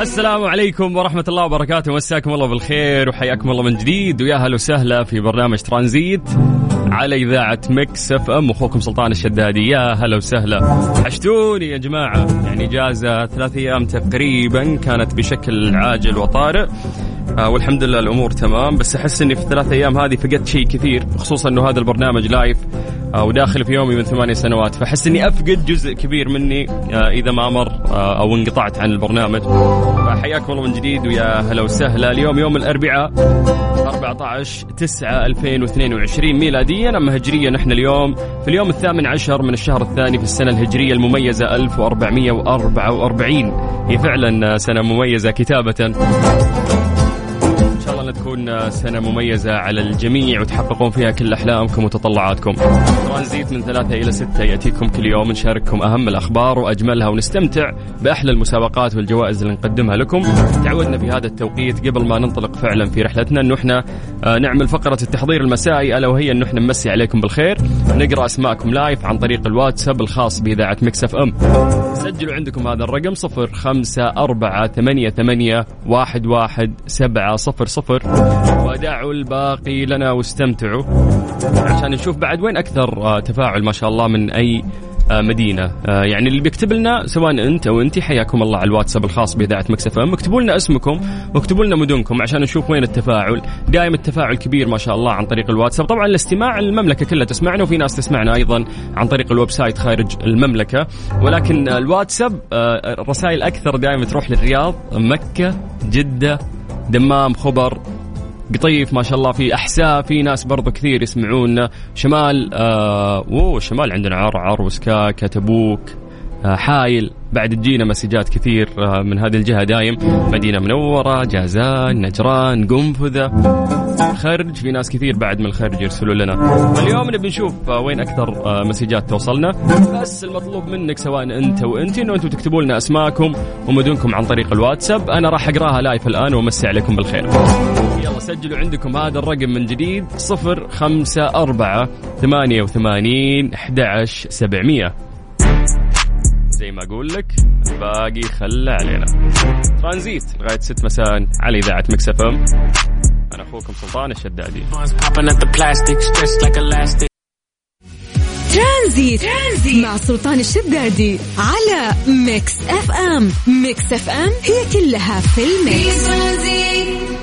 السلام عليكم ورحمة الله وبركاته. مساكم الله بالخير وحياكم الله من جديد. ويا هلا وسهلا في برنامج ترانزيت على إذاعة Mix FM. أخوكم سلطان الشدادي. يا هلا وسهلا. وحشتوني يا جماعة. يعني إجازة ثلاث أيام تقريبا كانت بشكل عاجل وطارئ. آه والحمد لله الأمور تمام. بس أحس إني في الثلاث أيام هذه فقدت شيء كثير خصوصا إنه هذا البرنامج live وداخل في يومي من ثمانية سنوات. فأحس إني أفقد جزء كبير مني آه إذا ما مر آه أو انقطعت عن البرنامج. فحياكم الله من جديد ويا هلا وسهلا. اليوم يوم الأربعاء 14 9 2022 ميلاديا. أما هجريا نحن اليوم في اليوم الثامن عشر من الشهر الثاني في السنة الهجرية المميزة 1444 هي فعلا كتابه ان شاء الله تكون سنة مميزة على الجميع وتحققون فيها كل أحلامكم وتطلعاتكم. ترانزيت من ثلاثة إلى ستة يأتيكم كل يوم نشارككم أهم الأخبار وأجملها ونستمتع بأحلى المسابقات والجوائز اللي نقدمها لكم. تعودنا في هذا التوقيت قبل ما ننطلق فعلا في رحلتنا إحنا آه، نعمل فقرة التحضير المسائي ألا وهي انه إحنا نمسي عليكم بالخير نقرأ أسماءكم live عن طريق الواتساب الخاص بإذاعة Mix FM. سجلوا عندكم هذا الرقم صفر خمسة أربعة ثمانية ثمانية واحد واحد سبعة صفر صفر ودعوا الباقي لنا واستمتعوا. عشان نشوف بعد وين أكثر آه، تفاعل ما شاء الله من أي آه، مدينة. آه، يعني اللي بيكتب لنا سواء أنت أو أنت حياكم الله على الواتساب الخاص بإذاعة Mix FM. اكتبوا لنا اسمكم واكتبوا لنا مدنكم عشان نشوف وين التفاعل. دائما التفاعل كبير ما شاء الله عن طريق الواتساب. طبعا الاستماع المملكة كلها تسمعنا وفي ناس تسمعنا أيضا عن طريق ال website خارج المملكة. ولكن الواتساب الرسائل أكثر دائما تروح للرياض مكة جدة دمام خبر قطيف ما شاء الله في أحساء. في ناس برضو كثير يسمعونا. شمال آه شمال عندنا عرعر وسكاكة تبوك حايل بعد تجينا مسجات كثير آه من هذه الجهة دايم. مدينة منورة جازان نجران قنفذة. خرج في ناس كثير بعد من الخارج يرسلوا لنا. اليوم نبي نشوف آه، وين أكثر آه، مسجات توصلنا. بس المطلوب منك سواء أنت وانت إنه أنتم تكتبوا لنا اسماءكم ومدنكم عن طريق الواتساب. أنا راح أقراها لايف الآن وامسي عليكم بالخير. يلا سجلوا عندكم هذا الرقم من جديد صفر خمسة أربعة ثمانية وثمانين أحد عشر سبعمية. زي ما أقول لك الباقي خلى علينا. ترانزيت لغاية ست مساء على إذاعة Mix FM. أنا أخوكم سلطان الشدادي. ترانزيت, ترانزيت مع سلطان الشدادي على Mix FM. Mix FM هي كلها في ال mix.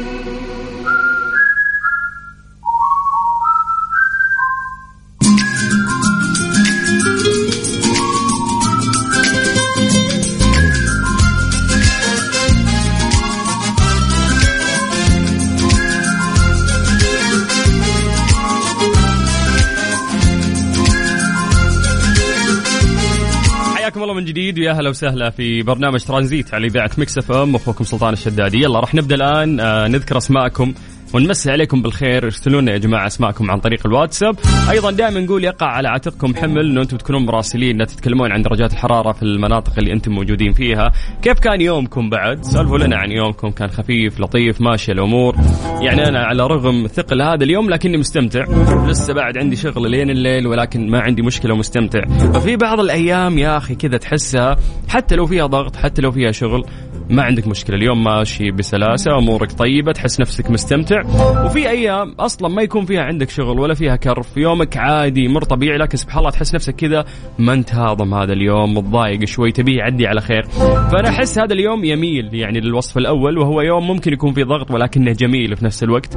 الله من جديد ويا هلا وسهلا في برنامج ترانزيت على إذاعة Mix FM أخوكم سلطان الشدادي. يلا راح نبدأ الآن. آه، نذكر أسماءكم. ونمسي عليكم بالخير. ارسلوا لنا يا جماعة أسماءكم عن طريق الواتساب. أيضا دائما نقول يقع على عاتقكم حمل انه أنتم تكونون مراسلين لا تتكلمون عن درجات الحرارة في المناطق اللي أنتم موجودين فيها. كيف كان يومكم بعد؟ سولفوا لنا عن يومكم. كان خفيف لطيف ماشي الأمور. يعني أنا على رغم ثقل هذا اليوم لكني مستمتع. لسه بعد عندي شغل لين الليل ولكن ما عندي مشكلة ومستمتع. ففي بعض الأيام يا أخي كذا تحسها حتى لو فيها ضغط حتى لو فيها شغل ما عندك مشكلة. اليوم ماشي بسلاسة أمورك طيبة تحس نفسك مستمتع. وفي أيام أصلا ما يكون فيها عندك شغل ولا فيها كرف. يومك عادي مر طبيعي لكن سبحان الله تحس نفسك كذا ما انت هاضم هذا اليوم متضايق شوي تبيه يعدي على خير. فأنا أحس هذا اليوم يميل يعني للوصف الأول وهو يوم ممكن يكون فيه ضغط ولكنه جميل في نفس الوقت.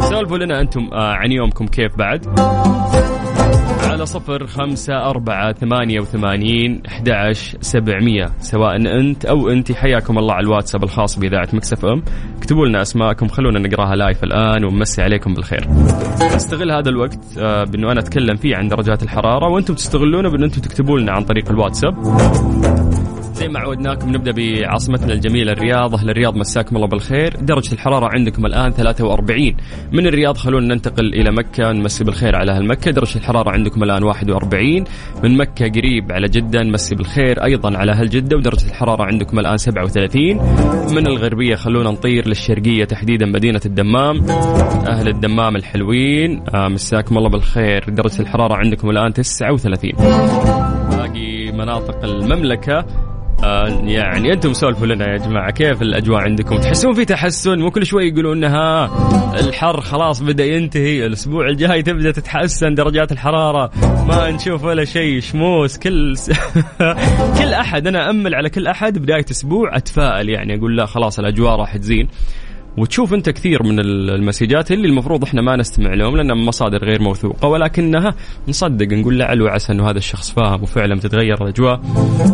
سولفوا لنا أنتم آه، عن يومكم كيف بعد. على صفر خمسة أربعة ثمانية وثمانين أحد سبعمية. سواء أنت أو أنت حياكم الله على الواتساب الخاص بإذاعة Mix FM. اكتبوا لنا أسماءكم خلونا نقراها live الآن ونمسي عليكم بالخير. استغل هذا الوقت آه، بأنه أنا أتكلم فيه عن درجات الحرارة وأنتم تستغلونه بأن أنتم تكتبوا لنا عن طريق الواتساب. زي ما عودناكم نبدأ بعاصمتنا الجميلة الرياض. أهل الرياض مساكم الله بالخير. درجة الحرارة عندكم الآن 43 من الرياض؟ خلونا ننتقل إلى مكة نمسي بالخير على أهل مكة. درجة الحرارة عندكم الآن 41 من مكة قريب على جدة نمسي بالخير أيضا على أهل جدة ودرجة الحرارة عندكم الآن 37 من الغربية؟ خلونا نطير للشرقية تحديدا مدينة الدمام. أهل الدمام الحلوين. آه، مساكم الله بالخير. درجة الحرارة عندكم الآن 39 باقي مناطق المملكة. آه يعني أنتم سولفوا لنا يا جماعة كيف الأجواء عندكم؟ تحسون في تحسن مو كل شوي يقولون إنها الحر خلاص بدأ ينتهي، الأسبوع الجاي تبدأ تتحسن درجات الحرارة، ما نشوف ولا شيء شموس كل س... كل أحد أنا امل على كل أحد بداية أسبوع أتفائل يعني أقول لا خلاص الأجواء راح تزين. وتشوف انت كثير من المسجات اللي المفروض إحنا ما نستمع لهم لانها من مصادر غير موثوقة ولكنها نصدق نقول لعل وعسى إنه هذا الشخص فاهم وفعلا بتتغير الأجواء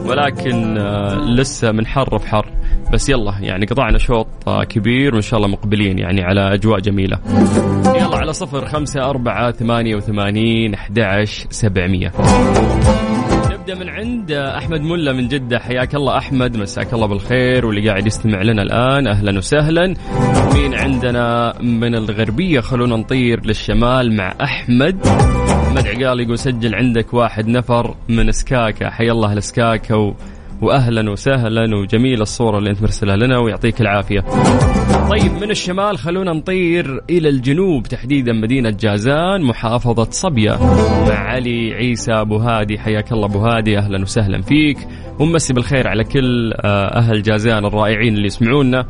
ولكن آه، لسه من حر في حر. بس يلا يعني قطعنا شوط آه، كبير وإن شاء الله مقبلين يعني على أجواء جميلة. يلا على صفر خمسة أربعة ثمانية وثمانين أحد عشر سبعمية. نبدا من عند أحمد ملا من جدة. حياك الله أحمد مساك الله بالخير واللي قاعد يستمع لنا الآن. أهلا وسهلا. مين عندنا من الغربية؟ خلونا نطير للشمال مع أحمد. أحمد عقال يقول سجل عندك واحد نفر من سكاكا. حيا الله السكاكا و... واهلا وسهلا وجميل الصورة اللي أنت مرسلها لنا ويعطيك العافية. طيب من الشمال خلونا نطير إلى الجنوب تحديدا مدينة جازان محافظة صبية مع علي عيسى أبو هادي حياك الله أبو هادي أهلا وسهلا فيك ومسي بالخير على كل آه، أهل جازان الرائعين اللي يسمعونا.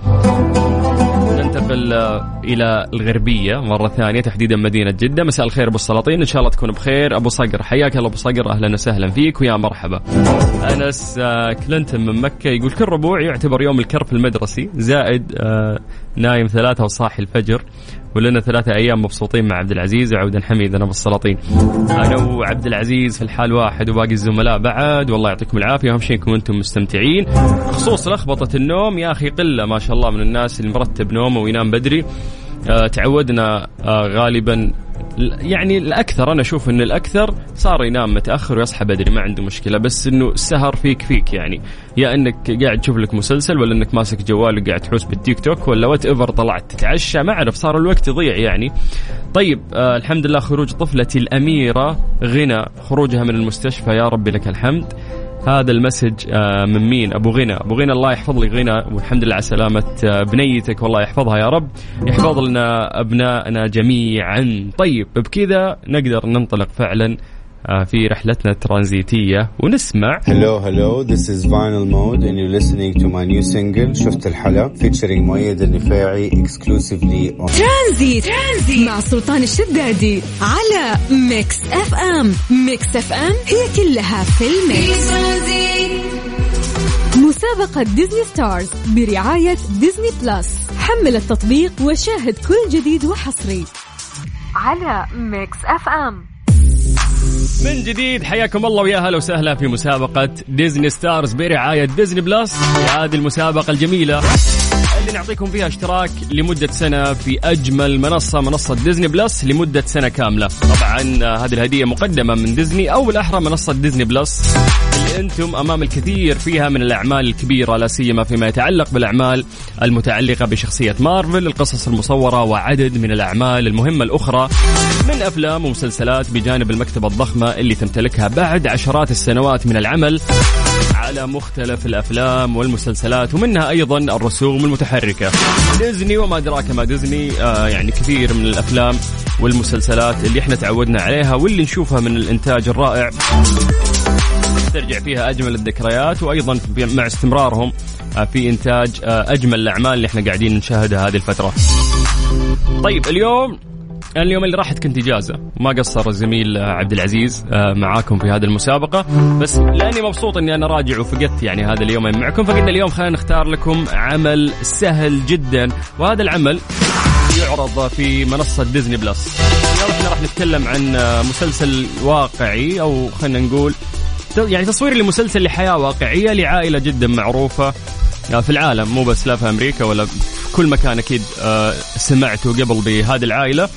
ننتقل آه، إلى الغربية مرة ثانية تحديدا مدينة جدة. مساء الخير أبو السلاطين إن شاء الله تكون بخير. أبو صقر حياك الله أبو صقر. أهلا وسهلا فيك ويا مرحبا. أنس آه، كلينتون من مكة يقول كل ربوع يعتبر يوم الكرف المدرسي زائد آه، نايم ثلاثة وصاحي الفجر. ولنا ثلاثة أيام مبسوطين مع عبد العزيز. وعودا حميدا أبو السلاطين أنا وعبد العزيز في الحال واحد وباقي الزملاء بعد. والله يعطيكم العافية. أهم شيء إنكم أنتم مستمتعين. بخصوص لخبطة النوم. يا أخي قلة ما شاء الله من الناس. اللي مرتب نومه وينام بدري. آه، تعودنا آه، غالبا يعني الأكثر أنا أشوف إن الأكثر صار ينام متأخر ويصحى بدري ما عنده مشكلة بس إنه السهر فيك فيك يعني. يا إنك قاعد تشوف لك مسلسل ولا إنك ماسك جوال وقاعد تحوس بالتيك توك ولا whatever طلعت. تتعشى ما أعرف صار الوقت يضيع يعني. طيب آه الحمد لله خروج طفلتي الأميرة غنى خروجها من المستشفى يا ربي لك الحمد. هذا المسج آه، من مين؟ أبو غنى. أبو غنى الله يحفظ لي. غنى والحمد لله على سلامة آه، بنيتك. والله يحفظها يا رب. يحفظ لنا ابنائنا جميعا. طيب بكذا نقدر ننطلق فعلا في رحلتنا الترانزيتية. ونسمع. Hello, hello, this is Vinyl Mode and you're listening to my new single شفت الحلا featuring مؤيد الرفاعي exclusively on ترانزيت, ترانزيت. مع سلطان الشدادي على Mix FM Mix FM هي كلها في ال Mix. مسابقة Disney Stars برعاية Disney Plus حمل التطبيق وشاهد كل جديد وحصري على Mix FM من جديد. حياكم الله ويا هلا وسهلا في مسابقة Disney Stars برعاية Disney Plus. هذه المسابقة الجميلة اللي نعطيكم فيها اشتراك لمدة سنة في أجمل منصة منصة Disney Plus لمدة سنة كاملة. طبعا آه، هذه الهدية مقدمة من ديزني أو بالأحرى منصة Disney Plus. اللي أنتم أمام الكثير فيها من الأعمال الكبيرة لا سيما فيما يتعلق بالأعمال المتعلقة بشخصية مارفل القصص المصورة وعدد من الأعمال المهمة الأخرى من أفلام ومسلسلات بجانب المكتبة الضخمة اللي تمتلكها بعد عشرات السنوات من العمل على مختلف الأفلام والمسلسلات ومنها أيضا الرسوم المتحركة. ديزني وما أدراك ما ديزني آه يعني كثير من الأفلام والمسلسلات اللي إحنا تعودنا عليها واللي نشوفها من الإنتاج الرائع ترجع فيها أجمل الذكريات وأيضا مع استمرارهم آه، في إنتاج آه، أجمل الأعمال اللي إحنا قاعدين نشاهدها هذه الفترة. طيب اليوم اليوم اللي راحت كنت إجازة. ما قصر الزميل آه، عبد العزيز معاكم في هذه المسابقة. بس لأني مبسوط إني أنا راجع وفقدت يعني هذا اليومين معكم. فقلنا اليوم خلينا نختار لكم عمل سهل جدا. وهذا العمل يعرض في منصة ديزني بلس. اليوم إحنا راح نتكلم عن مسلسل واقعي أو خلينا نقول يعني تصوير لمسلسل لحياة واقعية لعائلة جدا معروفة آه، في العالم مو بس لا في أمريكا ولا في كل مكان أكيد آه، سمعتوا قبل بهذه العائلة.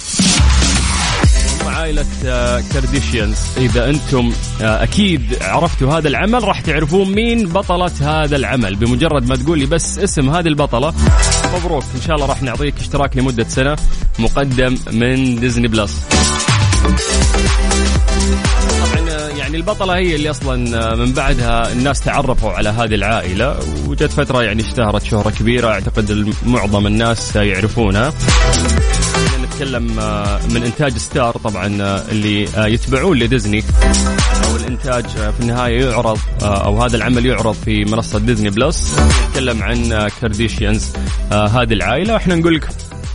عائلة آه، Kardashians إذا أنتم آه، أكيد عرفتوا هذا العمل راح تعرفون مين بطلة هذا العمل. بمجرد ما تقول لي بس اسم هذه البطلة مبروك. إن شاء الله راح نعطيك اشتراك لمدة سنة مقدم من Disney Plus آه، يعني البطلة هي اللي أصلا آه، من بعدها الناس تعرفوا على هذه العائلة وجت فترة يعني اشتهرت شهرة كبيرة أعتقد معظم الناس يعرفونها. نتكلم آه، من إنتاج Star طبعا آه، اللي يتبعون لديزني. أو الإنتاج في النهاية يعرض أو هذا العمل يعرض في منصة Disney Plus. نتكلم عن Kardashians هذه العائلة. وإحنا نقول لك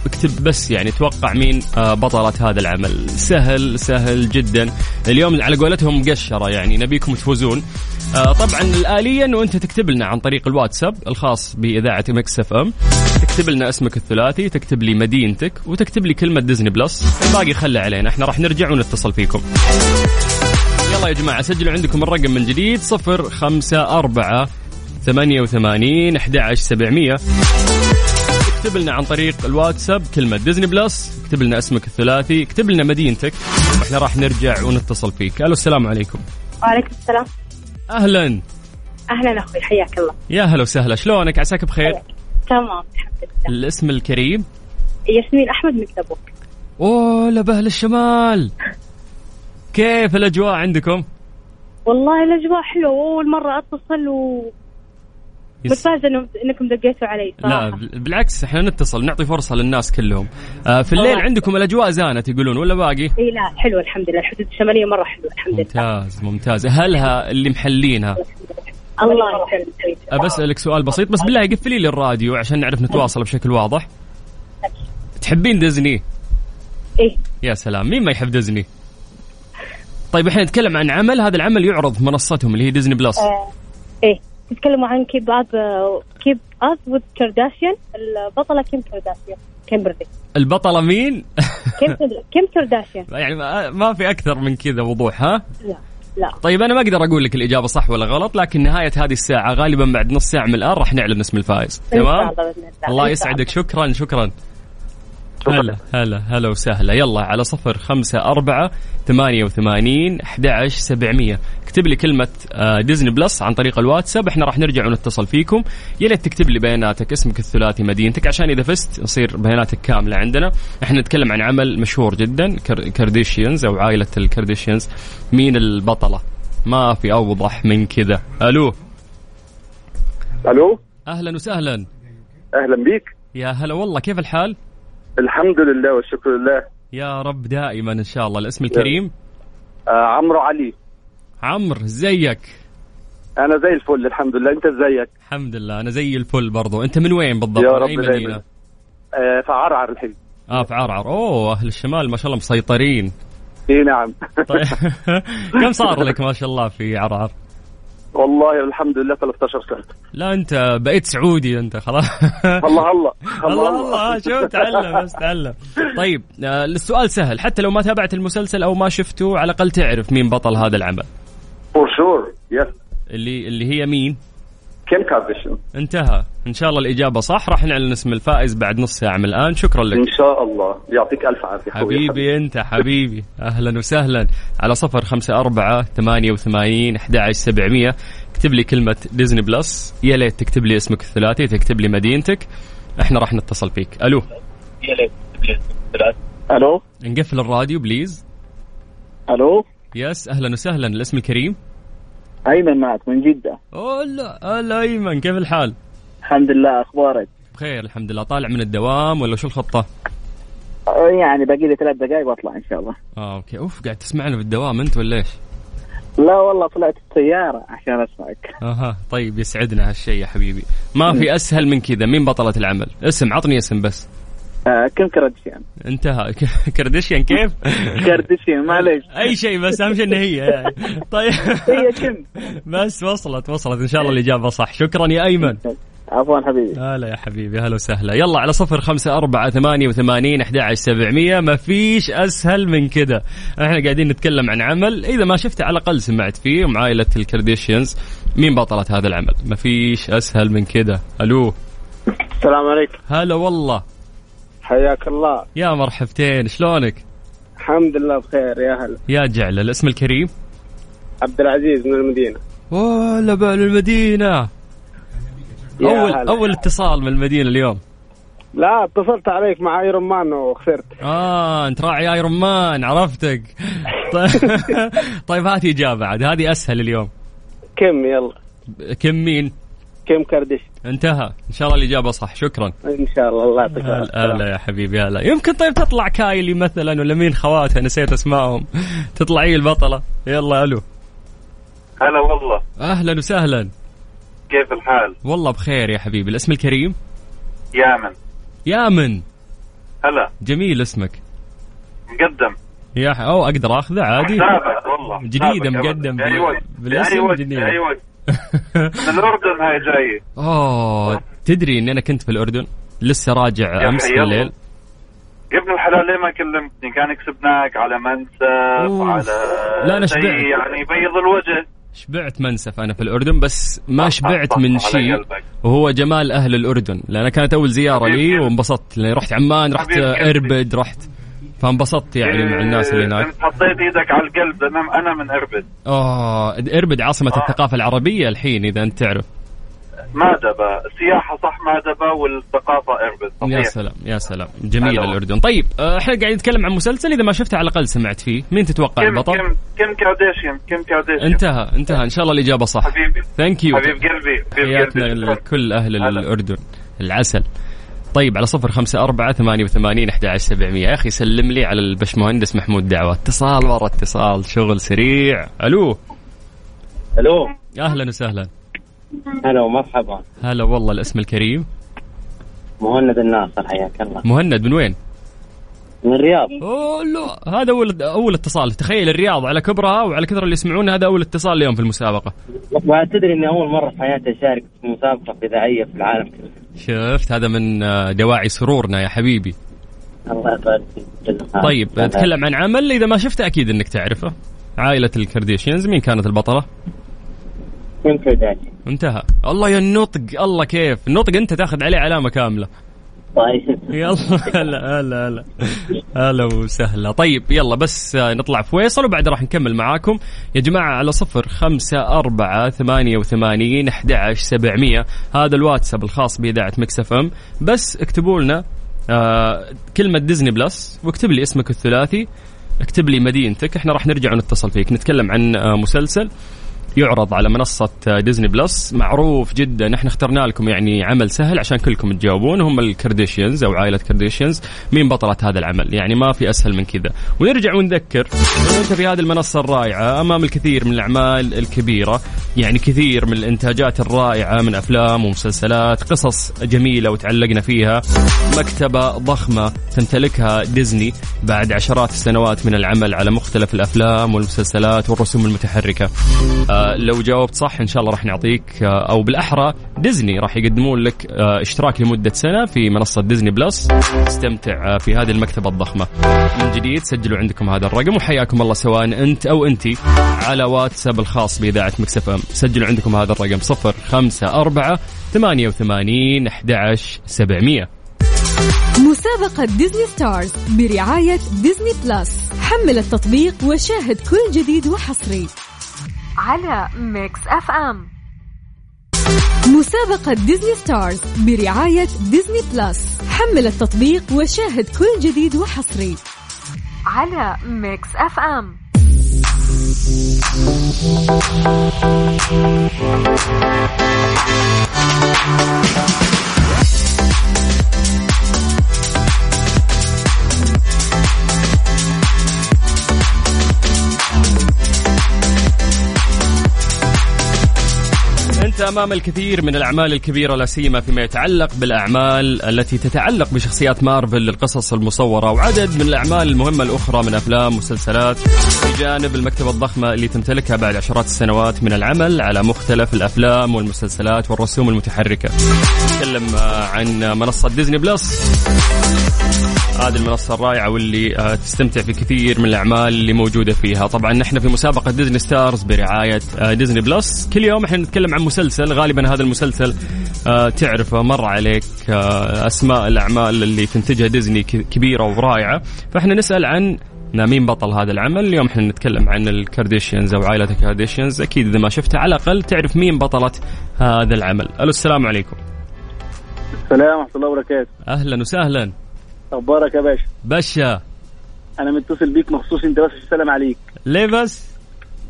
اكتب بس يعني توقع مين آه، بطلة هذا العمل. سهل سهل جدا. اليوم على قولتهم مقشرة يعني نبيكم تفوزون. آه، طبعا الآلية انه انت تكتب لنا عن طريق الواتساب الخاص بإذاعة Mix FM. تكتب لنا اسمك الثلاثي تكتب لي مدينتك وتكتب لي كلمة Disney Plus. الباقي خلى علينا إحنا راح نرجع ونتصل فيكم. يلا يا جماعة سجلوا عندكم الرقم من جديد صفر خمسة أربعة ثمانية وثمانين أحد عشر سبعمية. اكتب لنا عن طريق الواتساب كلمة Disney Plus اكتب لنا اسمك الثلاثي اكتب لنا مدينتك. وإحنا راح نرجع ونتصل فيك. ألو السلام عليكم. وعليكم السلام. أهلا. أهلا أخوي حياك الله. يا هلا وسهلا. شلونك؟ عساك بخير؟ تمام الحمد لله. الاسم الكريم؟ ياسمين أحمد مكتبوك أوه لبهل الشمال. كيف الأجواء عندكم؟ والله الأجواء حلوة واول مرة أتصل و إنه- إنكم دقيتوا علي لا صراحة بال- بالعكس إحنا نتصل نعطي فرصة للناس كلهم. آه في الليل. عندكم الأجواء زانت يقولون ولا باقي؟ إي لا حلوة الحمد لله. الحدود الشمالية مرة حلوة الحمد لله. ممتاز ممتاز. أهلها اللي محلينها؟ الله يسلمك. أه بسألك سؤال بسيط بس بالله قفلي لي الراديو عشان نعرف نتواصل بشكل واضح. تحبين ديزني؟ إيه يا سلام مين ما يحب ديزني؟ طيب إحنا نتكلم عن عمل هذا العمل يعرض في منصتهم اللي هي Disney Plus. آه. إيه تتكلموا عن Keeping Up Keeping Up with Kardashian البطلة كيم كارداشيان كيمبرلي البطلة مين؟ كيم كارداشيان. يعني ما- في أكثر من كذا وضوح ها؟ لا لا. طيب أنا ما أقدر أقول لك الإجابة صح ولا غلط لكن نهاية هذه الساعة غالبا بعد نص ساعة من الآن راح نعلن اسم الفائز تمام؟ الله يسعدك. شكرا شكرا. هلا هلا هلا وسهلا. يلا على صفر خمسة أربعة ثمانية وثمانين أحد عشر سبعمية. اكتب لي كلمة آه، Disney Plus عن طريق الواتساب. إحنا راح نرجع ونتصل فيكم. يا ريت تكتب لي بياناتك اسمك الثلاثي مدينتك عشان إذا فزت يصير بياناتك كاملة عندنا. إحنا نتكلم عن عمل مشهور جدا Kar- Kardashians أو عائلة ال Kardashians مين البطلة؟ ما في أوضح من كذا. ألو. ألو؟ أهلا وسهلا. أهلا بيك. يا هلا والله كيف الحال؟ الحمد لله والشكر لله. يا رب دائما إن شاء الله. الاسم الكريم آه عمرو علي. عمرو زيك. أنا زي الفل الحمد لله. أنت ازيك الحمد لله أنا زي الفل برضو. أنت من وين بالضبط؟ يا رب أي. مدينة؟ آه فعرعر الحين. آه في عرعر. أوه أهل الشمال ما شاء الله مسيطرين. إي نعم. طيب. كم صار لك ما شاء الله في عرعر؟ والله الحمد لله 13 سنة. لا انت بقيت سعودي انت خلاص. الله الله الله الله. شوف تعلم بس تعلم. طيب آه، السؤال سهل. حتى لو ما تابعت المسلسل أو ما شفته على الأقل تعرف مين بطل هذا العمل. for sure yes اللي اللي هي مين؟ كيم كارديشيان. انتهى. إن شاء الله الإجابة صح. راح نعلن اسم الفائز بعد نص ساعة من الآن. شكرا لك. إن شاء الله. يعطيك ألف عافية أخوي. حبيبي أنت حبيبي. أهلا وسهلا. على صفر خمسة أربعة ثمانية وثمانين أحد عشر سبعمية. اكتب لي كلمة Disney Plus يا ليت تكتب لي اسمك الثلاثي تكتب لي مدينتك. إحنا راح نتصل فيك. ألو. ألو. نقفل الراديو please. ألو. yes. أهلا وسهلا. الاسم الكريم. أيمن معك من جدة. هلا هلا أيمن كيف الحال؟ الحمد لله أخبارك؟ بخير الحمد لله. طالع من الدوام ولا شو الخطة؟ يعني باقي لي ثلاث دقائق وأطلع إن شاء الله. آه okay. أوف قاعد تسمعنا في الدوام أنت ولا إيش؟ لا والله طلعت السيارة عشان أسمعك. أها طيب يسعدنا هالشيء يا حبيبي. ما في أسهل من كذا مين بطلة العمل؟ اسم عطني اسم بس. آه كيم كارديشيان. انتهى. كردشيان كيف؟ كارديشيان معليش. أي شيء بس أهم شيء ان هي. يعني طيب. هي كيم بس وصلت وصلت. إن شاء الله الإجابة صح. شكرا يا أيمن. عفوا حبيبي. هلا يا حبيبي هلا وسهلا. يلا على صفر خمسة أربعة ثمانية وثمانين أحد عشر سبعمية. ما فيش أسهل من كذا إحنا قاعدين نتكلم عن عمل. إذا ما شفته على الأقل سمعت فيه مع عائلة ال Kardashians مين بطلة هذا العمل؟ ما فيش أسهل من كذا ألو. السلام عليكم. هلا والله. حياك الله. يا مرحبتين شلونك؟ الحمد لله بخير يا هلا. يا جعل الاسم الكريم؟ عبد العزيز من المدينة. هلا بالمدينة يا أول هلا. أول اتصال من المدينة اليوم. لا اتصلت عليك مع Iron Man وخسرت. آه أنت راعي Iron Man عرفتك. طيب, طيب هات إجابة عاد هذه أسهل اليوم. كم يلا. كم مين؟ كم كردش. انتهى. إن شاء الله الإجابة صح. شكرا. إن شاء الله. الله يعطيك هلا. يا حبيبي هلا. يمكن طيب تطلع كايلي مثلا ولا مين خواتها؟ نسيت أسمائهم. تطلعي البطلة. يلا ألو. هلا والله. أهلا وسهلا. كيف الحال؟ والله بخير يا حبيبي. الاسم الكريم؟ يامن. يامن. هلا. جميل اسمك. مقدم. يا ح... أو أقدر أخذه عادي. سابق والله. أبداً. مقدم. بأي بال- بالاسم بأي من الأردن هاي جاي اوه تدري إني أنا كنت في الأردن لسه راجع أمس. بالليل يا ابن الحلال ليه ما كلمتني كان كسبناك على منسف أوف. على لا، شيء شبعت. يعني يبيض الوجه شبعت منسف أنا في الأردن بس ما شبعت من شيء. وهو جمال أهل الأردن لأن كانت أول زيارة لي وانبسطت لاني رحت عمان رحت. إربد رحت فانبسطت يعني مع الناس اللي هناك. انت حطيت إيدك على القلب. أنا أنا من إربد. آه إربد عاصمة آه. الثقافة العربية الحين إذا أنت تعرف. مادبة. السياحه صح مادبة والثقافة إربد. يا صحيح سلام يا سلام. جميل هلا. الأردن. طيب آه، إحنا قاعدين نتكلم عن مسلسل إذا ما شفته على الأقل سمعت فيه. مين تتوقع كم البطل؟ كيم كيم كارديشيان كيم كارديشيان انتهى انتهى. إن شاء الله الإجابة صح. حبيبي. thank you حبيب قلبي. حياتنا لكل أهل هلا. الأردن. العسل. طيب على صفر خمسة أربعة ثمانية وثمانين أحد عشر سبعمية. يا أخي سلم لي على البشمهندس محمود دعوة. اتصال ورا اتصال شغل سريع. ألو. ألو. أهلا وسهلا. هلا ومرحبا. هلا والله الاسم الكريم؟ مهند الناصر حياك الله. مهند من وين؟ من الرياض. أوه لا هذا اول أول اتصال. تخيل الرياض على كبرها وعلى كثر اللي يسمعون هذا أول اتصال اليوم في المسابقة. تدري إني أول مرة في حياتي أشارك في مسابقة اذاعيه في العالم كله. شفت هذا من آه، دواعي سرورنا يا حبيبي. الله يبارك فيك طيب. نتكلم عن عمل. إذا ما شفته أكيد إنك تعرفه. عائلة الكرديشيانز مين كانت البطلة؟ كم انتهى. الله يا النطق الله كيف. النطق أنت تاخذ عليه علامة كاملة. طيب. يلا هلا هلا هلا. هلا وسهلا. طيب يلا بس آه، نطلع فيصل وبعد راح نكمل معاكم. يا جماعة على صفر خمسة أربعة ثمانية وثمانين أحد سبعمية. هذا الواتساب الخاص بإذاعة Mix FM. بس اكتبوا لنا آه كلمة Disney Plus واكتب لي اسمك الثلاثي اكتب لي مدينتك. إحنا راح نرجع ونتصل فيك. نتكلم عن آه مسلسل. يعرض على منصة Disney Plus معروف جدا. إحنا اخترنا لكم يعني عمل سهل عشان كلكم تجاوبون. هم ال Kardashians أو عائلة Kardashians مين بطلة هذا العمل؟ يعني ما في أسهل من كذا. ونرجع ونذكر. أنت في هذه المنصة الرائعة. أمام الكثير من الأعمال الكبيرة. يعني كثير من الإنتاجات الرائعة من أفلام ومسلسلات. قصص جميلة وتعلقنا فيها. مكتبة ضخمة تمتلكها ديزني بعد عشرات السنوات من العمل على مختلف الأفلام والمسلسلات والرسوم المتحركة. آه لو جاوبت صح إن شاء الله راح نعطيك آه أو بالأحرى ديزني راح يقدمون لك آه اشتراك لمدة سنة في منصة Disney Plus. استمتع آه في هذه المكتبة الضخمة. من جديد سجلوا عندكم هذا الرقم وحياكم الله سواء أنت أو انت على واتساب الخاص بإذاعة Mix FM. سجلوا عندكم هذا الرقم 054 88 11 700 مسابقة Disney Stars برعاية Disney Plus. حمل التطبيق وشاهد كل جديد وحصري. على Mix FM. مسابقة Disney Stars برعاية Disney Plus. حمل التطبيق وشاهد كل جديد وحصري. على Mix FM. امام الكثير من الأعمال الكبيرة لا سيما فيما يتعلق بالأعمال التي تتعلق بشخصيات مارفل للقصص المصورة وعدد من الأعمال المهمة الأخرى من أفلام ومسلسلات بجانب المكتبة الضخمة اللي تمتلكها بعد عشرات السنوات من العمل على مختلف الأفلام والمسلسلات والرسوم المتحركة. نتكلم عن منصة Disney Plus هذه المنصة الرائعة واللي آه، تستمتع في كثير من الأعمال اللي موجودة فيها. طبعا نحن في مسابقة Disney Stars برعاية آه، Disney Plus كل يوم إحنا نتكلم عن مسلسل غالبا هذا المسلسل آه، تعرفه مر عليك آه، أسماء الأعمال اللي تنتجها ديزني كبيرة ورائعة. فإحنا نسأل عن مين بطل هذا العمل. اليوم إحنا نتكلم عن ال Kardashians أو عائلة ال Kardashians أكيد إذا ما شفتها على الأقل تعرف مين بطلة هذا العمل. ألو السلام عليكم. السلام ورحمة الله وبركاته. أهلا وسهلا. أخبارك يا باشا؟ باشا. أنا متصل بيك مخصوص أنت بس السلام عليك. ليه بس؟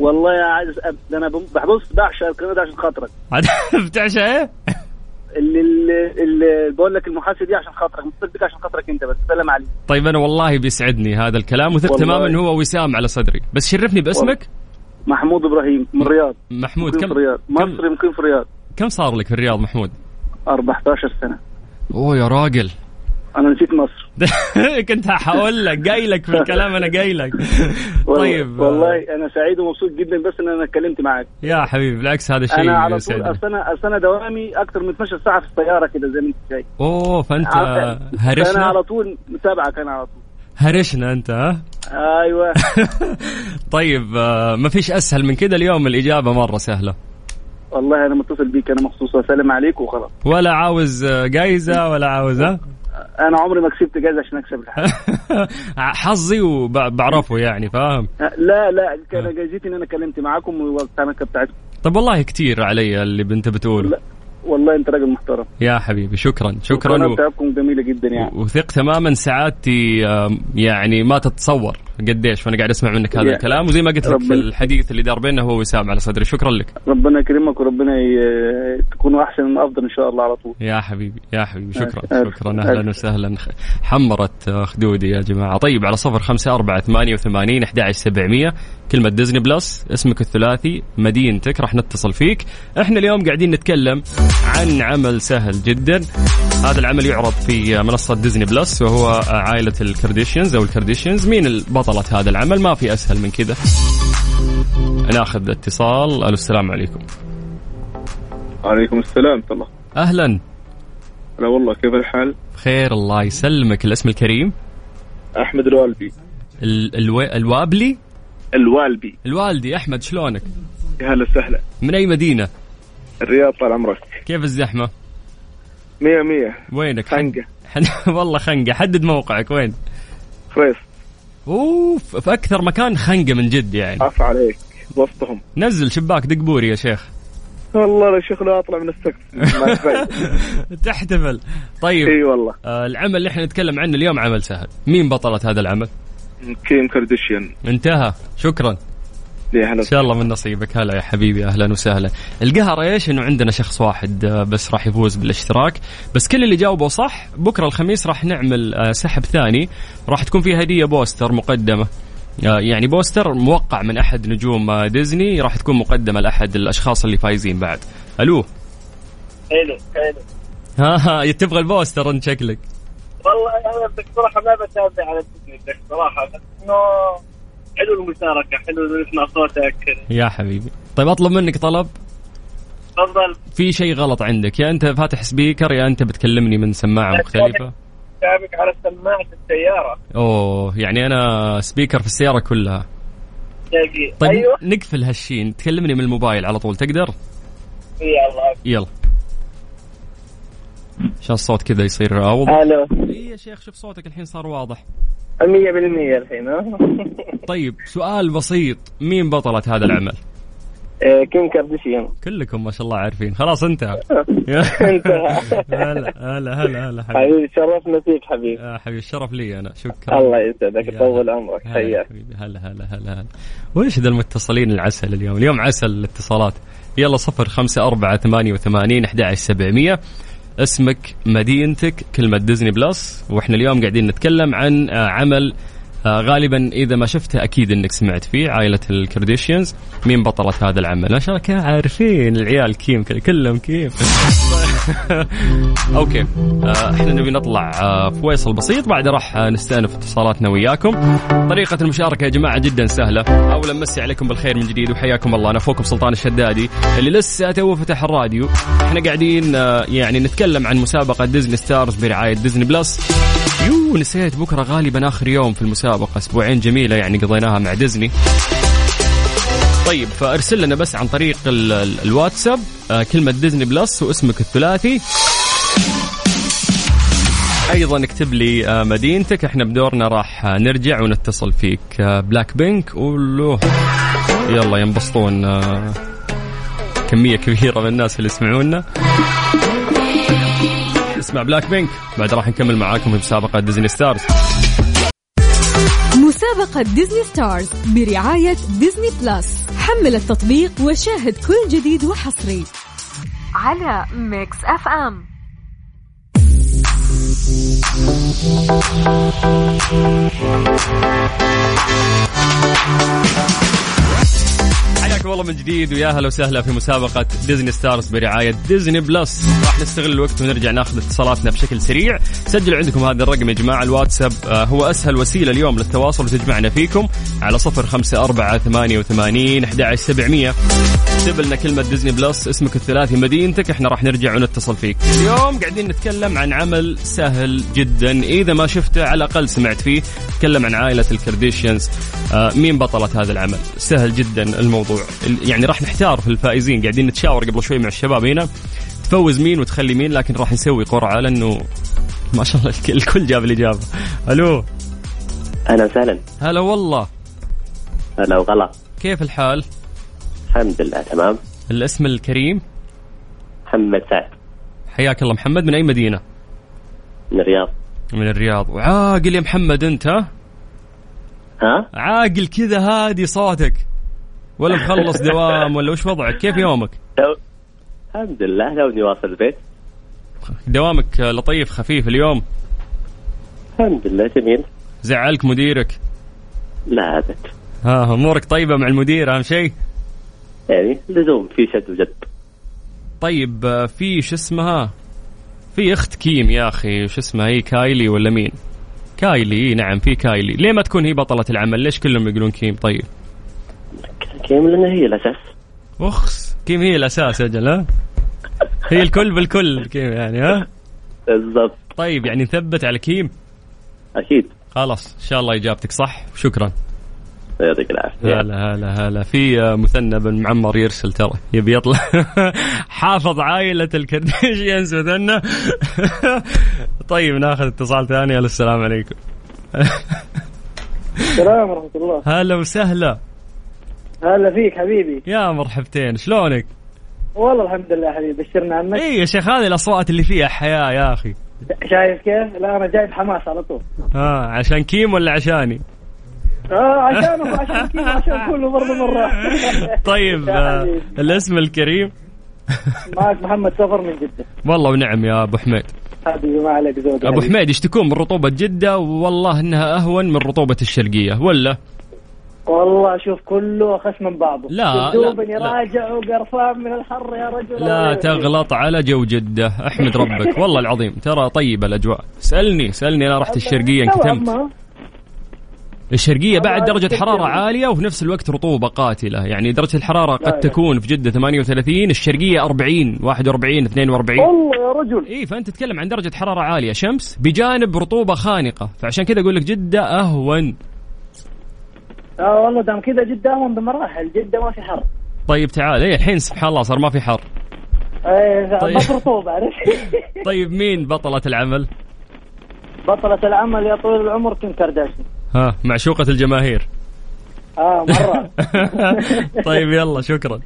والله يا عايز أسأل ده أنا بحبص بعشق القناه ده عشان خاطرك. بتعشى إيه؟ اللي, اللي, بقول لك المحادثه دي عشان خاطرك متصل بيك عشان خاطرك أنت بس سلام عليك. طيب أنا والله بيسعدني هذا الكلام وثق. تماما هو وسام على صدري. بس شرفني باسمك. محمود إبراهيم من الرياض. محمود كم في الرياض. مصري مقيم في الرياض. كم صار لك في الرياض محمود؟ 14 سنة. أوه يا راجل. أنا نسيت مصر. كنت حقول لك جاي لك في الكلام أنا جاي لك. طيب. والله أنا سعيد ومبسوط جدا بس إن أنا اتكلمت معاك. يا حبيبي بالعكس هذا شيء أنا على طول. اصل أنا اصل أنا دوامي أكثر من 12 ساعة في السياره كده زي ما أنت شايف. أوه فأنت انا هرشنا؟ على طول متابعك أنا على طول. هرشنا أنت ها؟ أيوه. طيب آه، ما فيش أسهل من كده اليوم الإجابة مرة سهلة. والله أنا متصل بيك أنا مخصوص. واسلم عليك وخلاص. ولا عاوز جايزة ولا عاوز ها؟ أنا عمري ما كسبت جايزه عشان أكسب الحاجة حظي وبعرفه يعني فاهم؟ لا لا كان جايزتي إن أنا كلمت معاكم والقناه بتاعتكم طب والله كتير علي اللي أنت بتقوله. لا والله أنت راجل محترم. يا حبيبي شكرا شكرا و... بتاعتكم جميلة جدا يعني. وثق تماما سعادتي يعني ما تتصور. قديش؟ وأنا قاعد أسمع منك هذا الكلام وزي ما قلت لك في الحديث اللي دار بيننا هو وسام على صدري. شكرا لك. ربنا يكرمك وربنا ي... تكونوا أحسن من أفضل إن شاء الله على طول. يا حبيبي يا حبيبي شكرا ألف- شكرا. ألف. أهلا وسهلا. حمرت آه، خدودي يا جماعة. طيب على صفر خمسة أربعة ثمانية وثمانين أحد سبعمية. كلمة Disney Plus اسمك الثلاثي مدينتك راح نتصل فيك. إحنا اليوم قاعدين نتكلم عن عمل سهل جدا. هذا العمل يعرض في منصة Disney Plus وهو عائلة ال Kardashians أو ال Kardashians مين بطلة هذا العمل ما في أسهل من كذا. ناخذ اتصال. ألو السلام عليكم. عليكم السلام الله أهلا. لا والله كيف الحال؟ خير الله يسلمك. الاسم الكريم؟ أحمد الوالبي ال... ألو... الوابلي؟ الوالبي الوالدي أحمد شلونك؟ يا هلا وسهلا. من أي مدينة؟ الرياض طال عمرك. كيف الزحمة؟ مية مية. وينك؟ خنقة. حن... والله خنقة. حدد موقعك وين؟ خريص اوف في أكثر مكان خنقة من جد يعني. عفا عليك. وسطهم. نزل شباك دق بوري يا شيخ. والله يا شيخ لا أطلع من السقف. تحتفل. طيب. إي والله. آه العمل اللي إحنا نتكلم عنه اليوم عمل سهل. مين بطلة هذا العمل؟ كيم كارديشيان انتهى. شكرا. إن شاء الله من نصيبك. هلا يا حبيبي أهلا وسهلا. القهر إيش؟ إنه عندنا شخص واحد آه، بس راح يفوز بالاشتراك. بس كل اللي جاوبوا صح بكرة الخميس راح نعمل آه، سحب ثاني. راح تكون فيه هدية poster مقدمة. آه، يعني poster موقع من أحد نجوم ديزني. راح تكون مقدمة لأحد الأشخاص اللي فايزين بعد. ألو. حلو حلو. ها ها تبغى ال poster أنت شكلك. والله أنا بصراحه ما بتابع على التكنيك صراحة بس إنه حلو المشاركة حلو نسمع صوتك. يا حبيبي. طيب أطلب منك طلب؟ تفضل. في شيء غلط عندك يا أنت فاتح speaker يا أنت بتكلمني من سماعة مختلفة. تابعك على سماعة السيارة. أوه يعني أنا speaker في السيارة كلها. تلاقي طيب أيوه. نقفل هالشين. تكلمني من الموبايل على طول تقدر؟ يلا. يلا. عشان الصوت كذا يصير؟ اوضح ألو. اي يا شيخ شوف صوتك الحين صار واضح. 100% الحين طيب سؤال بسيط. مين بطلة هذا العمل؟ إيه، كيم كارديشيان كلكم ما شاء الله عارفين. خلاص انتهى. انتهى. هلا هلا هلا هلا حبيبي. شرفنا فيك حبيبي. يا حبيبي الشرف لي أنا. شكرا. الله يسعدك يطول. عمرك. حياك. هلا هلا هلا هلا. وش ذا المتصلين العسل اليوم؟ اليوم عسل الاتصالات. يلا صفر خمسة أربعة ثمانية وثمانين أحد سبعمية. اسمك مدينتك كلمة Disney Plus وإحنا اليوم قاعدين نتكلم عن آه، عمل غالبا إذا ما شفته أكيد إنك سمعت فيه عائلة ال Kardashians. مين بطله هذا العمل؟ ما شاء الله عارفين العيال كيم كلهم كيم. أوكي. آه، إحنا نبي نطلع آه، في فاصل بسيط. بعد راح آه، نستأنف اتصالاتنا وياكم. طريقة المشاركة يا جماعة جدا سهلة. أولا مسي عليكم بالخير من جديد وحياكم الله. أنا أخوكم سلطان الشدادي اللي لسه تو فتح الراديو. إحنا قاعدين آه، يعني نتكلم عن مسابقة Disney Stars برعاية Disney Plus يو نسيت بكرة غالبا آخر يوم في المسابقة أسبوعين جميلة يعني قضيناها مع ديزني. طيب فأرسل لنا بس عن طريق ال- ال- الواتساب آه، كلمة Disney Plus واسمك الثلاثي. أيضا اكتب لي آه، مدينتك. إحنا بدورنا راح آه، نرجع ونتصل فيك بلاك بينك. ولو يلا ينبسطون كمية كبيرة من الناس اللي يسمعونا. اسمع بلاك بينك بعد راح نكمل معاكم في مسابقة Disney Stars مسابقة Disney Stars برعاية Disney Plus حمل التطبيق وشاهد كل جديد وحصري. على Mix FM حياكم الله من جديد ويا هلا وسهلا في مسابقة Disney Stars برعاية Disney Plus. راح نستغل الوقت ونرجع ناخذ اتصالاتنا بشكل سريع. سجلوا عندكم هذا الرقم يا جماعة الواتساب آه، هو أسهل وسيلة اليوم للتواصل وتجمعنا فيكم على صفر خمسة أربعة ثمانية وثمانين أحد سبعمية. اكتب لنا كلمة Disney Plus اسمك الثلاثي مدينتك إحنا راح نرجع ونتصل فيك. اليوم قاعدين نتكلم عن عمل سهل جدا. إذا ما شفته على الأقل سمعت فيه. نتكلم عن عائلة ال Kardashians. آه، مين بطلة هذا العمل؟ سهل جدا. الموضوع. ال- يعني راح نحتار في الفائزين. قاعدين نتشاور قبل شوي مع الشباب هنا. تفوز مين وتخلي مين لكن راح نسوي قرعة لأنه ما شاء الله الك- الكل جاب الإجابة. ألو. أهلا وسهلا. هلا والله. هلا وغلا. كيف الحال؟ الحمد لله تمام. الاسم الكريم؟ محمد سعد. حياك الله محمد. من أي مدينة؟ من الرياض. من الرياض. وعاقل يا محمد أنت ها؟ ها؟ عاقل كذا هادي صوتك. ولا مخلص دوام ولا وش وضعك؟ كيف يومك؟ الحمد لله توني واصل البيت. دوامك لطيف خفيف اليوم؟ الحمد لله جميل. زعلك مديرك؟ لا أبد. ها أمورك طيبة مع المدير أهم شيء؟ يعني لزوم في شد وجد. طيب في شو اسمها؟ في أخت كيم يا أخي شو اسمها هي كايلي ولا مين؟ كايلي نعم في كايلي. ليه ما تكون هي بطلة العمل؟ ليش كلهم يقولون كيم؟ طيب. كيم لأن هي الأساس. أخس. كيم هي الأساس أجل ها؟ هي الكل بالكل كيم يعني ها؟ بالضبط. طيب يعني نثبت على كيم؟ أكيد. خلاص إن شاء الله إجابتك صح شكرا يعطيك العافية. هلا هلا هلا. في آه، مثنى بن معمر يرسل ترى يبي يطلع. حافظ عائلة الكرديشيانز مثنى. طيب ناخذ اتصال ثاني. ألو السلام عليكم. السلام ورحمة الله. هلا وسهلا. هلا فيك حبيبي يا مرحبتين شلونك؟ والله الحمد لله حبيبي بشرنا عنك اي يا شيخ هذه الأصوات اللي فيها حياة يا أخي شايف كيف؟ لا أنا جاي بحماس على طول ها عشان كيم ولا عشاني؟ آه عشانه وعشان كذا عشان كله برضه مرة طيب آه،. الاسم الكريم معك محمد سفر من جدة والله ونعم يا أبو حميد حبيبي ما عليك زود أبو حميد يشتكون من رطوبة جدة والله إنها أهون من رطوبة الشرقية ولا؟ والله شوف كله اخس من بعضه لا، دوبني. راجع وقرفان من الحر يا رجل. لا تغلط على جو جدة أحمد ربك. والله العظيم ترى طيبة الأجواء. سألني سألني أنا رحت الشرقية انكتمت. الشرقية بعد أتذكر. حرارة عالية وفي نفس الوقت رطوبة قاتلة. يعني درجة الحرارة لا، قد. تكون في جدة 38 الشرقية 40 41 42 والله يا رجل. إي فأنت تتكلم عن درجة حرارة عالية. شمس بجانب رطوبة خانقة. فعشان كذا أقول لك جدة أهون. آه والله دام كذا جدة اهون بمراحل جدة ما في حر. طيب تعال. اي الحين سبحان الله صار ما في حر. إيه طيب. عرفت طيب مين بطلة العمل؟ بطلة العمل يا طويل العمر كيم كارداشيان ها معشوقة الجماهير. آه مرة. طيب يلا شكرا.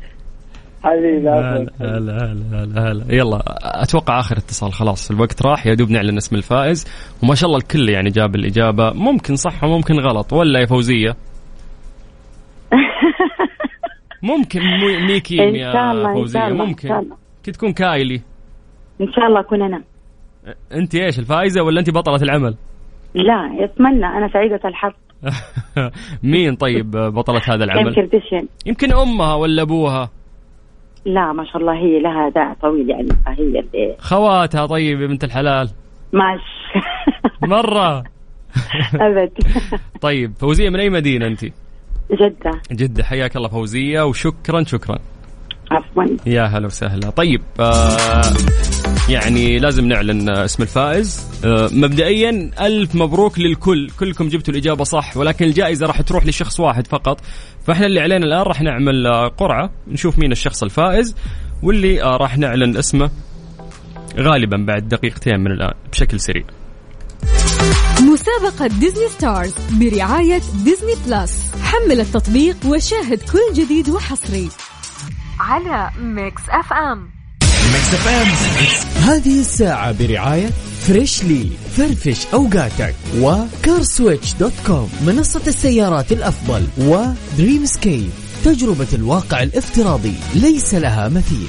حبيبي. هلا هلا هلا هلا يلا أتوقع آخر اتصال. خلاص الوقت راح. يا دوب نعلن اسم الفائز. وما شاء الله الكل يعني جاب الإجابة. ممكن صح وممكن غلط. ولا يا فوزية؟ ممكن ميكي يا إن ممكن. كنت تكون كايلي. إن شاء الله أكون أنا. أنت إيش الفائزة ولا أنت بطلة العمل؟ لا أتمنى أنا سعيدة الحظ. مين طيب بطلة هذا العمل؟ يمكن أمها ولا أبوها؟ لا ما شاء الله هي لها داع طويل يعني فهي اللي خواتها طيب يا بنت الحلال؟ ماش مرة. أبد. طيب فوزية من أي مدينة أنت؟ جدة. جدة حياك الله فوزية وشكرا شكرا. عفوا. يا هلا وسهلا. طيب آه يعني لازم نعلن اسم الفائز. آه مبدئيا ألف مبروك للكل. كلكم جبتوا الإجابة صح ولكن الجائزة راح تروح لشخص واحد فقط. فإحنا اللي علينا الآن راح نعمل آه قرعة نشوف مين الشخص الفائز واللي آه راح نعلن اسمه غالبا بعد دقيقتين من الآن بشكل سريع. مسابقة Disney Stars برعاية Disney Plus. حمل التطبيق وشاهد كل جديد وحصري. على Mix FM. Mix FM. هذه الساعة برعاية Freshly فرفش أوقاتك. و CarSwitch dot com منصة السيارات الأفضل. و Dreamscape تجربة الواقع الافتراضي ليس لها مثيل.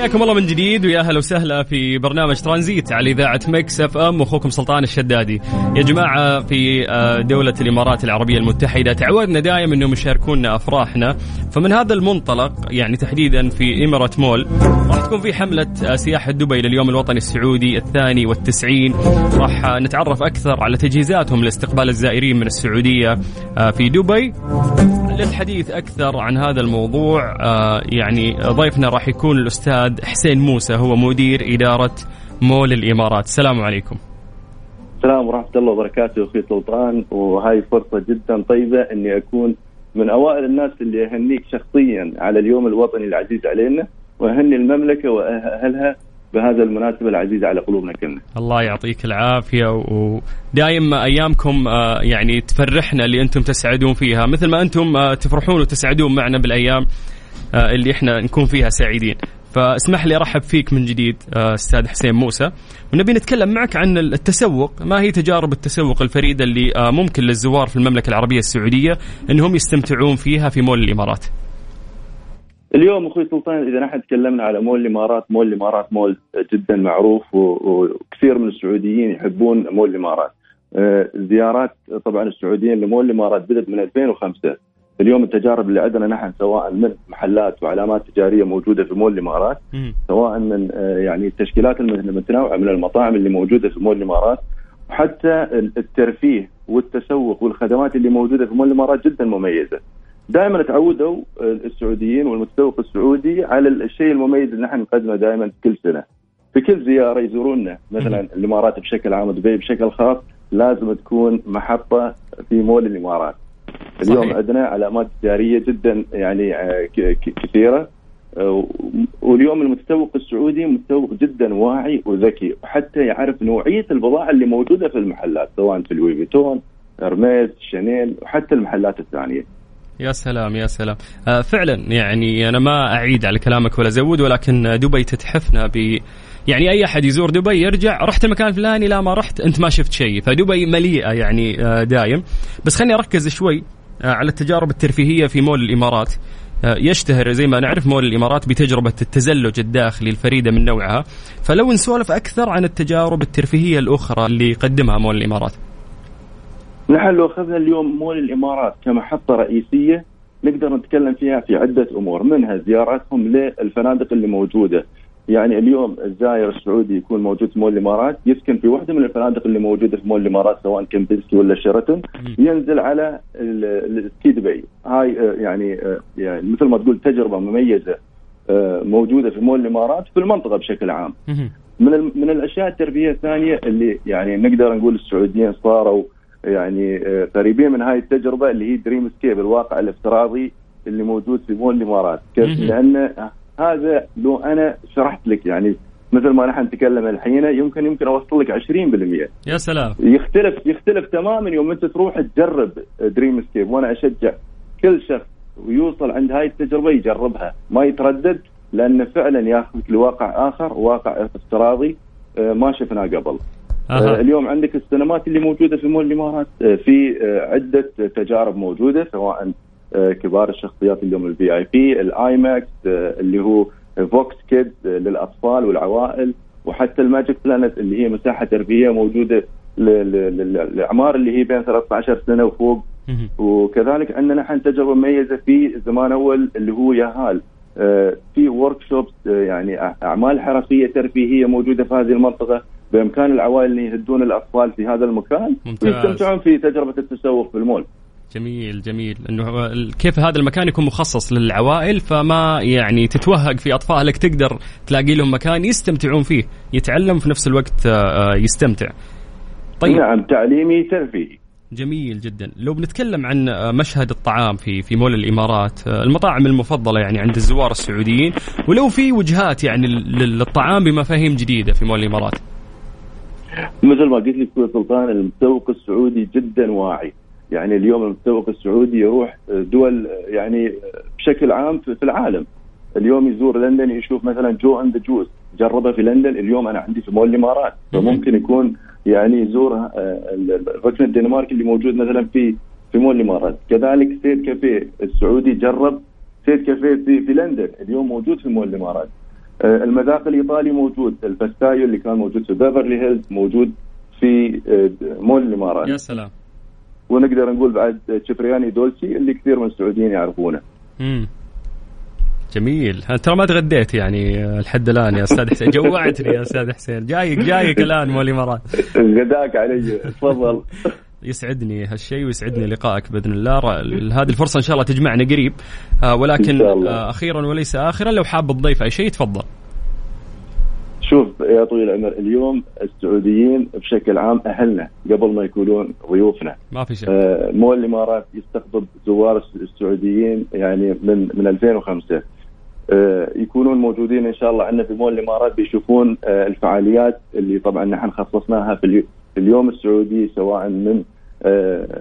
حياكم الله من جديد ويا أهلا وسهلا في برنامج ترانزيت على إذاعة Mix FM واخوكم سلطان الشدادي. يا جماعة في آه، دولة الإمارات العربية المتحدة تعودنا دائما أنهم يشاركونا أفراحنا. فمن هذا المنطلق يعني تحديدا في إمارات مول راح تكون في حملة آه، سياحة دبي لليوم الوطني السعودي الثاني والتسعين. راح آه، نتعرف أكثر على تجهيزاتهم لاستقبال الزائرين من السعودية في دبي. للحديث أكثر عن هذا الموضوع يعني ضيفنا راح يكون الأستاذ حسين موسى هو مدير إدارة مول الإمارات. السلام عليكم. السلام ورحمة الله وبركاته أخي سلطان. وهاي فرصة جدا طيبة أني أكون من أوائل الناس اللي أهنيك شخصيا على اليوم الوطني العزيز علينا وأهني المملكة وأهلها بهذا المناسبة العزيزة على قلوبنا كلنا. الله يعطيك العافية. ودائما أيامكم آه، يعني تفرحنا اللي أنتم تسعدون فيها. مثل ما أنتم آه، تفرحون وتسعدون معنا بالأيام آه، اللي إحنا نكون فيها سعيدين. فاسمح لي أرحب فيك من جديد آه، أستاذ حسين موسى. ونبي نتكلم معك عن التسوق. ما هي تجارب التسوق الفريدة اللي آه، ممكن للزوار في المملكة العربية السعودية إنهم يستمتعون فيها في مول الإمارات؟ اليوم أخوي سلطان إذا نحن تكلمنا على مول الإمارات مول الإمارات مول جدا معروف وكثير من السعوديين يحبون مول الإمارات. آه، زيارات طبعا السعوديين لمول الإمارات بدأت من 2005 اليوم التجارب اللي عندنا نحن سواء من محلات وعلامات تجارية موجودة في مول الإمارات سواء من آه، يعني التشكيلات الم- المتنوعة من المطاعم اللي موجودة في مول الإمارات وحتى ال- الترفيه والتسوق والخدمات اللي موجودة في مول الإمارات جدا مميزة. دائما تعودوا السعوديين والمتسوق السعودي على الشيء المميز اللي نحن نقدمه دائما كل سنة. في كل زيارة يزوروننا مثلا الإمارات بشكل عام ودبي بشكل خاص لازم تكون محطة في مول الإمارات. اليوم صحيح. عندنا علامات تجارية جدا يعني آه، كثيرة. آه، واليوم المتسوق السعودي متسوق جدا واعي وذكي وحتى يعرف نوعية البضاعة اللي موجودة في المحلات سواء في لوي فيتون ارميز شانيل وحتى المحلات الثانية. يا سلام يا سلام. آه فعلا يعني أنا ما أعيد على كلامك ولا ازود ولكن دبي تتحفنا ب يعني أي أحد يزور دبي يرجع رحت المكان الفلاني لا ما رحت أنت ما شفت شيء. فدبي مليئة يعني آه دايم. بس خليني أركز شوي آه على التجارب الترفيهية في مول الإمارات. آه يشتهر زي ما نعرف مول الإمارات بتجربة التزلج الداخلي الفريدة من نوعها. فلو نسولف أكثر عن التجارب الترفيهية الأخرى اللي يقدمها مول الإمارات. نحن لو أخذنا اليوم مول الإمارات كمحطة رئيسية نقدر نتكلم فيها في عدة أمور منها زياراتهم للفنادق اللي موجودة. يعني اليوم الزائر السعودي يكون موجود في مول الإمارات يسكن في واحدة من الفنادق اللي موجودة في مول الإمارات سواء Kempinski ولا Sheraton ينزل على ال Ski دبي. هاي آه، يعني آه، يعني مثل ما تقول تجربة مميزة آه، موجودة في مول الإمارات في المنطقة بشكل عام. من من الأشياء الترفيهية الثانية اللي يعني نقدر نقول السعوديين صاروا يعني قريبين من هاي التجربة اللي هي Dreamscape الواقع الافتراضي اللي موجود في مول الإمارات. لأن هذا لو أنا شرحت لك يعني مثل ما نحن نتكلم الحين يمكن يمكن أوصل لك 20% يا سلام. يختلف يختلف تماما يوم أنت تروح تجرب Dreamscape وأنا أشجع كل شخص ويوصل عند هاي التجربة يجربها. ما يتردد لأنه فعلا ياخذك لواقع آخر واقع افتراضي آه، ما شفناه قبل. آه، اليوم عندك السينمات اللي موجودة في مول الإمارات آه، في آه، عدة تجارب موجودة سواء كبار الشخصيات اليوم ال VIP الاي ماكس اللي هو فوكس كيدز للأطفال والعوائل وحتى الماجيك بلانت اللي هي مساحة ترفيهيه موجودة للاعمار اللي هي بين 13 سنة وفوق. وكذلك عندنا نحن تجربة مميزة في زمان أول اللي هو ياهال. آه، في ورك يعني أعمال حرفية ترفيهيه موجودة في هذه المنطقة بإمكان العوائل إن يهدون الأطفال في هذا المكان. ويستمتعون في تجربة التسوق في المول. جميل جميل. إنه كيف هذا المكان يكون مخصص للعوائل فما يعني تتوهق في أطفالك تقدر تلاقي لهم مكان يستمتعون فيه. يتعلم في نفس الوقت آه، آه، يستمتع. طيب. نعم تعليمي ترفيهي. جميل جدا. لو بنتكلم عن آه، مشهد الطعام في في مول الإمارات المطاعم المفضلة يعني عند الزوار السعوديين ولو في وجهات يعني لل- للطعام بمفاهيم جديدة في مول الإمارات. مثل ما قلت لك سلطان المتسوق السعودي جدا واعي. يعني اليوم المتسوق السعودي يروح دول يعني بشكل عام في العالم. اليوم يزور لندن يشوف مثلا جو أند جوز. جربه في لندن اليوم أنا عندي في مول الإمارات. فممكن يكون يعني يزور آه، الركن الدنماركي اللي موجود مثلا في في مول الإمارات. كذلك سيد كافيه السعودي جرب سيد كافيه في في لندن. اليوم موجود في مول الإمارات. آه، المذاق الإيطالي موجود. الباستايو اللي كان موجود في بيفرلي هيلز موجود في آه، مول الإمارات. يا سلام. ونقدر نقول بعد تشبرياني دولتشي اللي كثير من السعوديين يعرفونه. امم جميل. أنا ترى ما تغديت يعني لحد الآن يا أستاذ حسين. جوعتني يا أستاذ حسين. جايك جايك الآن مول الامارات غداك علي. تفضل. يسعدني هالشيء ويسعدني لقائك بإذن الله. هذه الفرصة إن شاء الله تجمعنا قريب. آه، ولكن. آه، أخيرا وليس اخرا لو حاب تضيف أي شيء تفضل. يا طويل العمر اليوم السعوديين بشكل عام أهلنا قبل ما يكونون ضيوفنا. ما في شك. آه، مول الإمارات يستقطب زوار الس- السعوديين يعني من من 2005 آه، يكونون موجودين إن شاء الله عندنا في مول الإمارات بيشوفون آه، الفعاليات اللي طبعا نحن خصصناها في اليو- في اليوم السعودي سواء من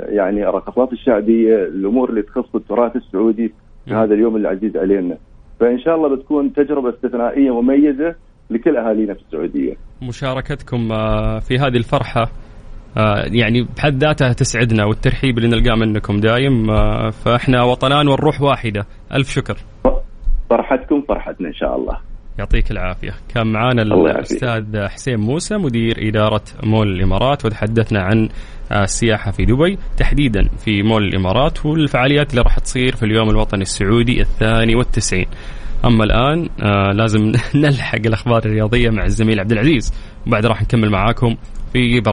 يعني الرقصات الشعبية الأمور اللي تخص التراث السعودي في هذا اليوم العزيز علينا. فإن شاء الله بتكون تجربة استثنائية مميزة لكل أهالينا في السعودية. مشاركتكم آه، في هذه الفرحة آه، يعني بحد ذاتها تسعدنا والترحيب اللي نلقاه منكم دايم آه، فإحنا وطنان والروح واحدة. ألف شكر. فرحتكم فرحتنا إن شاء الله. يعطيك العافية. كان معانا يعافيك. الأستاذ حسين موسى مدير إدارة مول الإمارات وتحدثنا عن السياحة في دبي تحديدا في مول الإمارات والفعاليات اللي راح تصير في اليوم الوطني السعودي الثاني والتسعين. أما الآن آه لازم نلحق الأخبار الرياضية مع الزميل عبد العزيز. وبعد راح نكمل معاكم في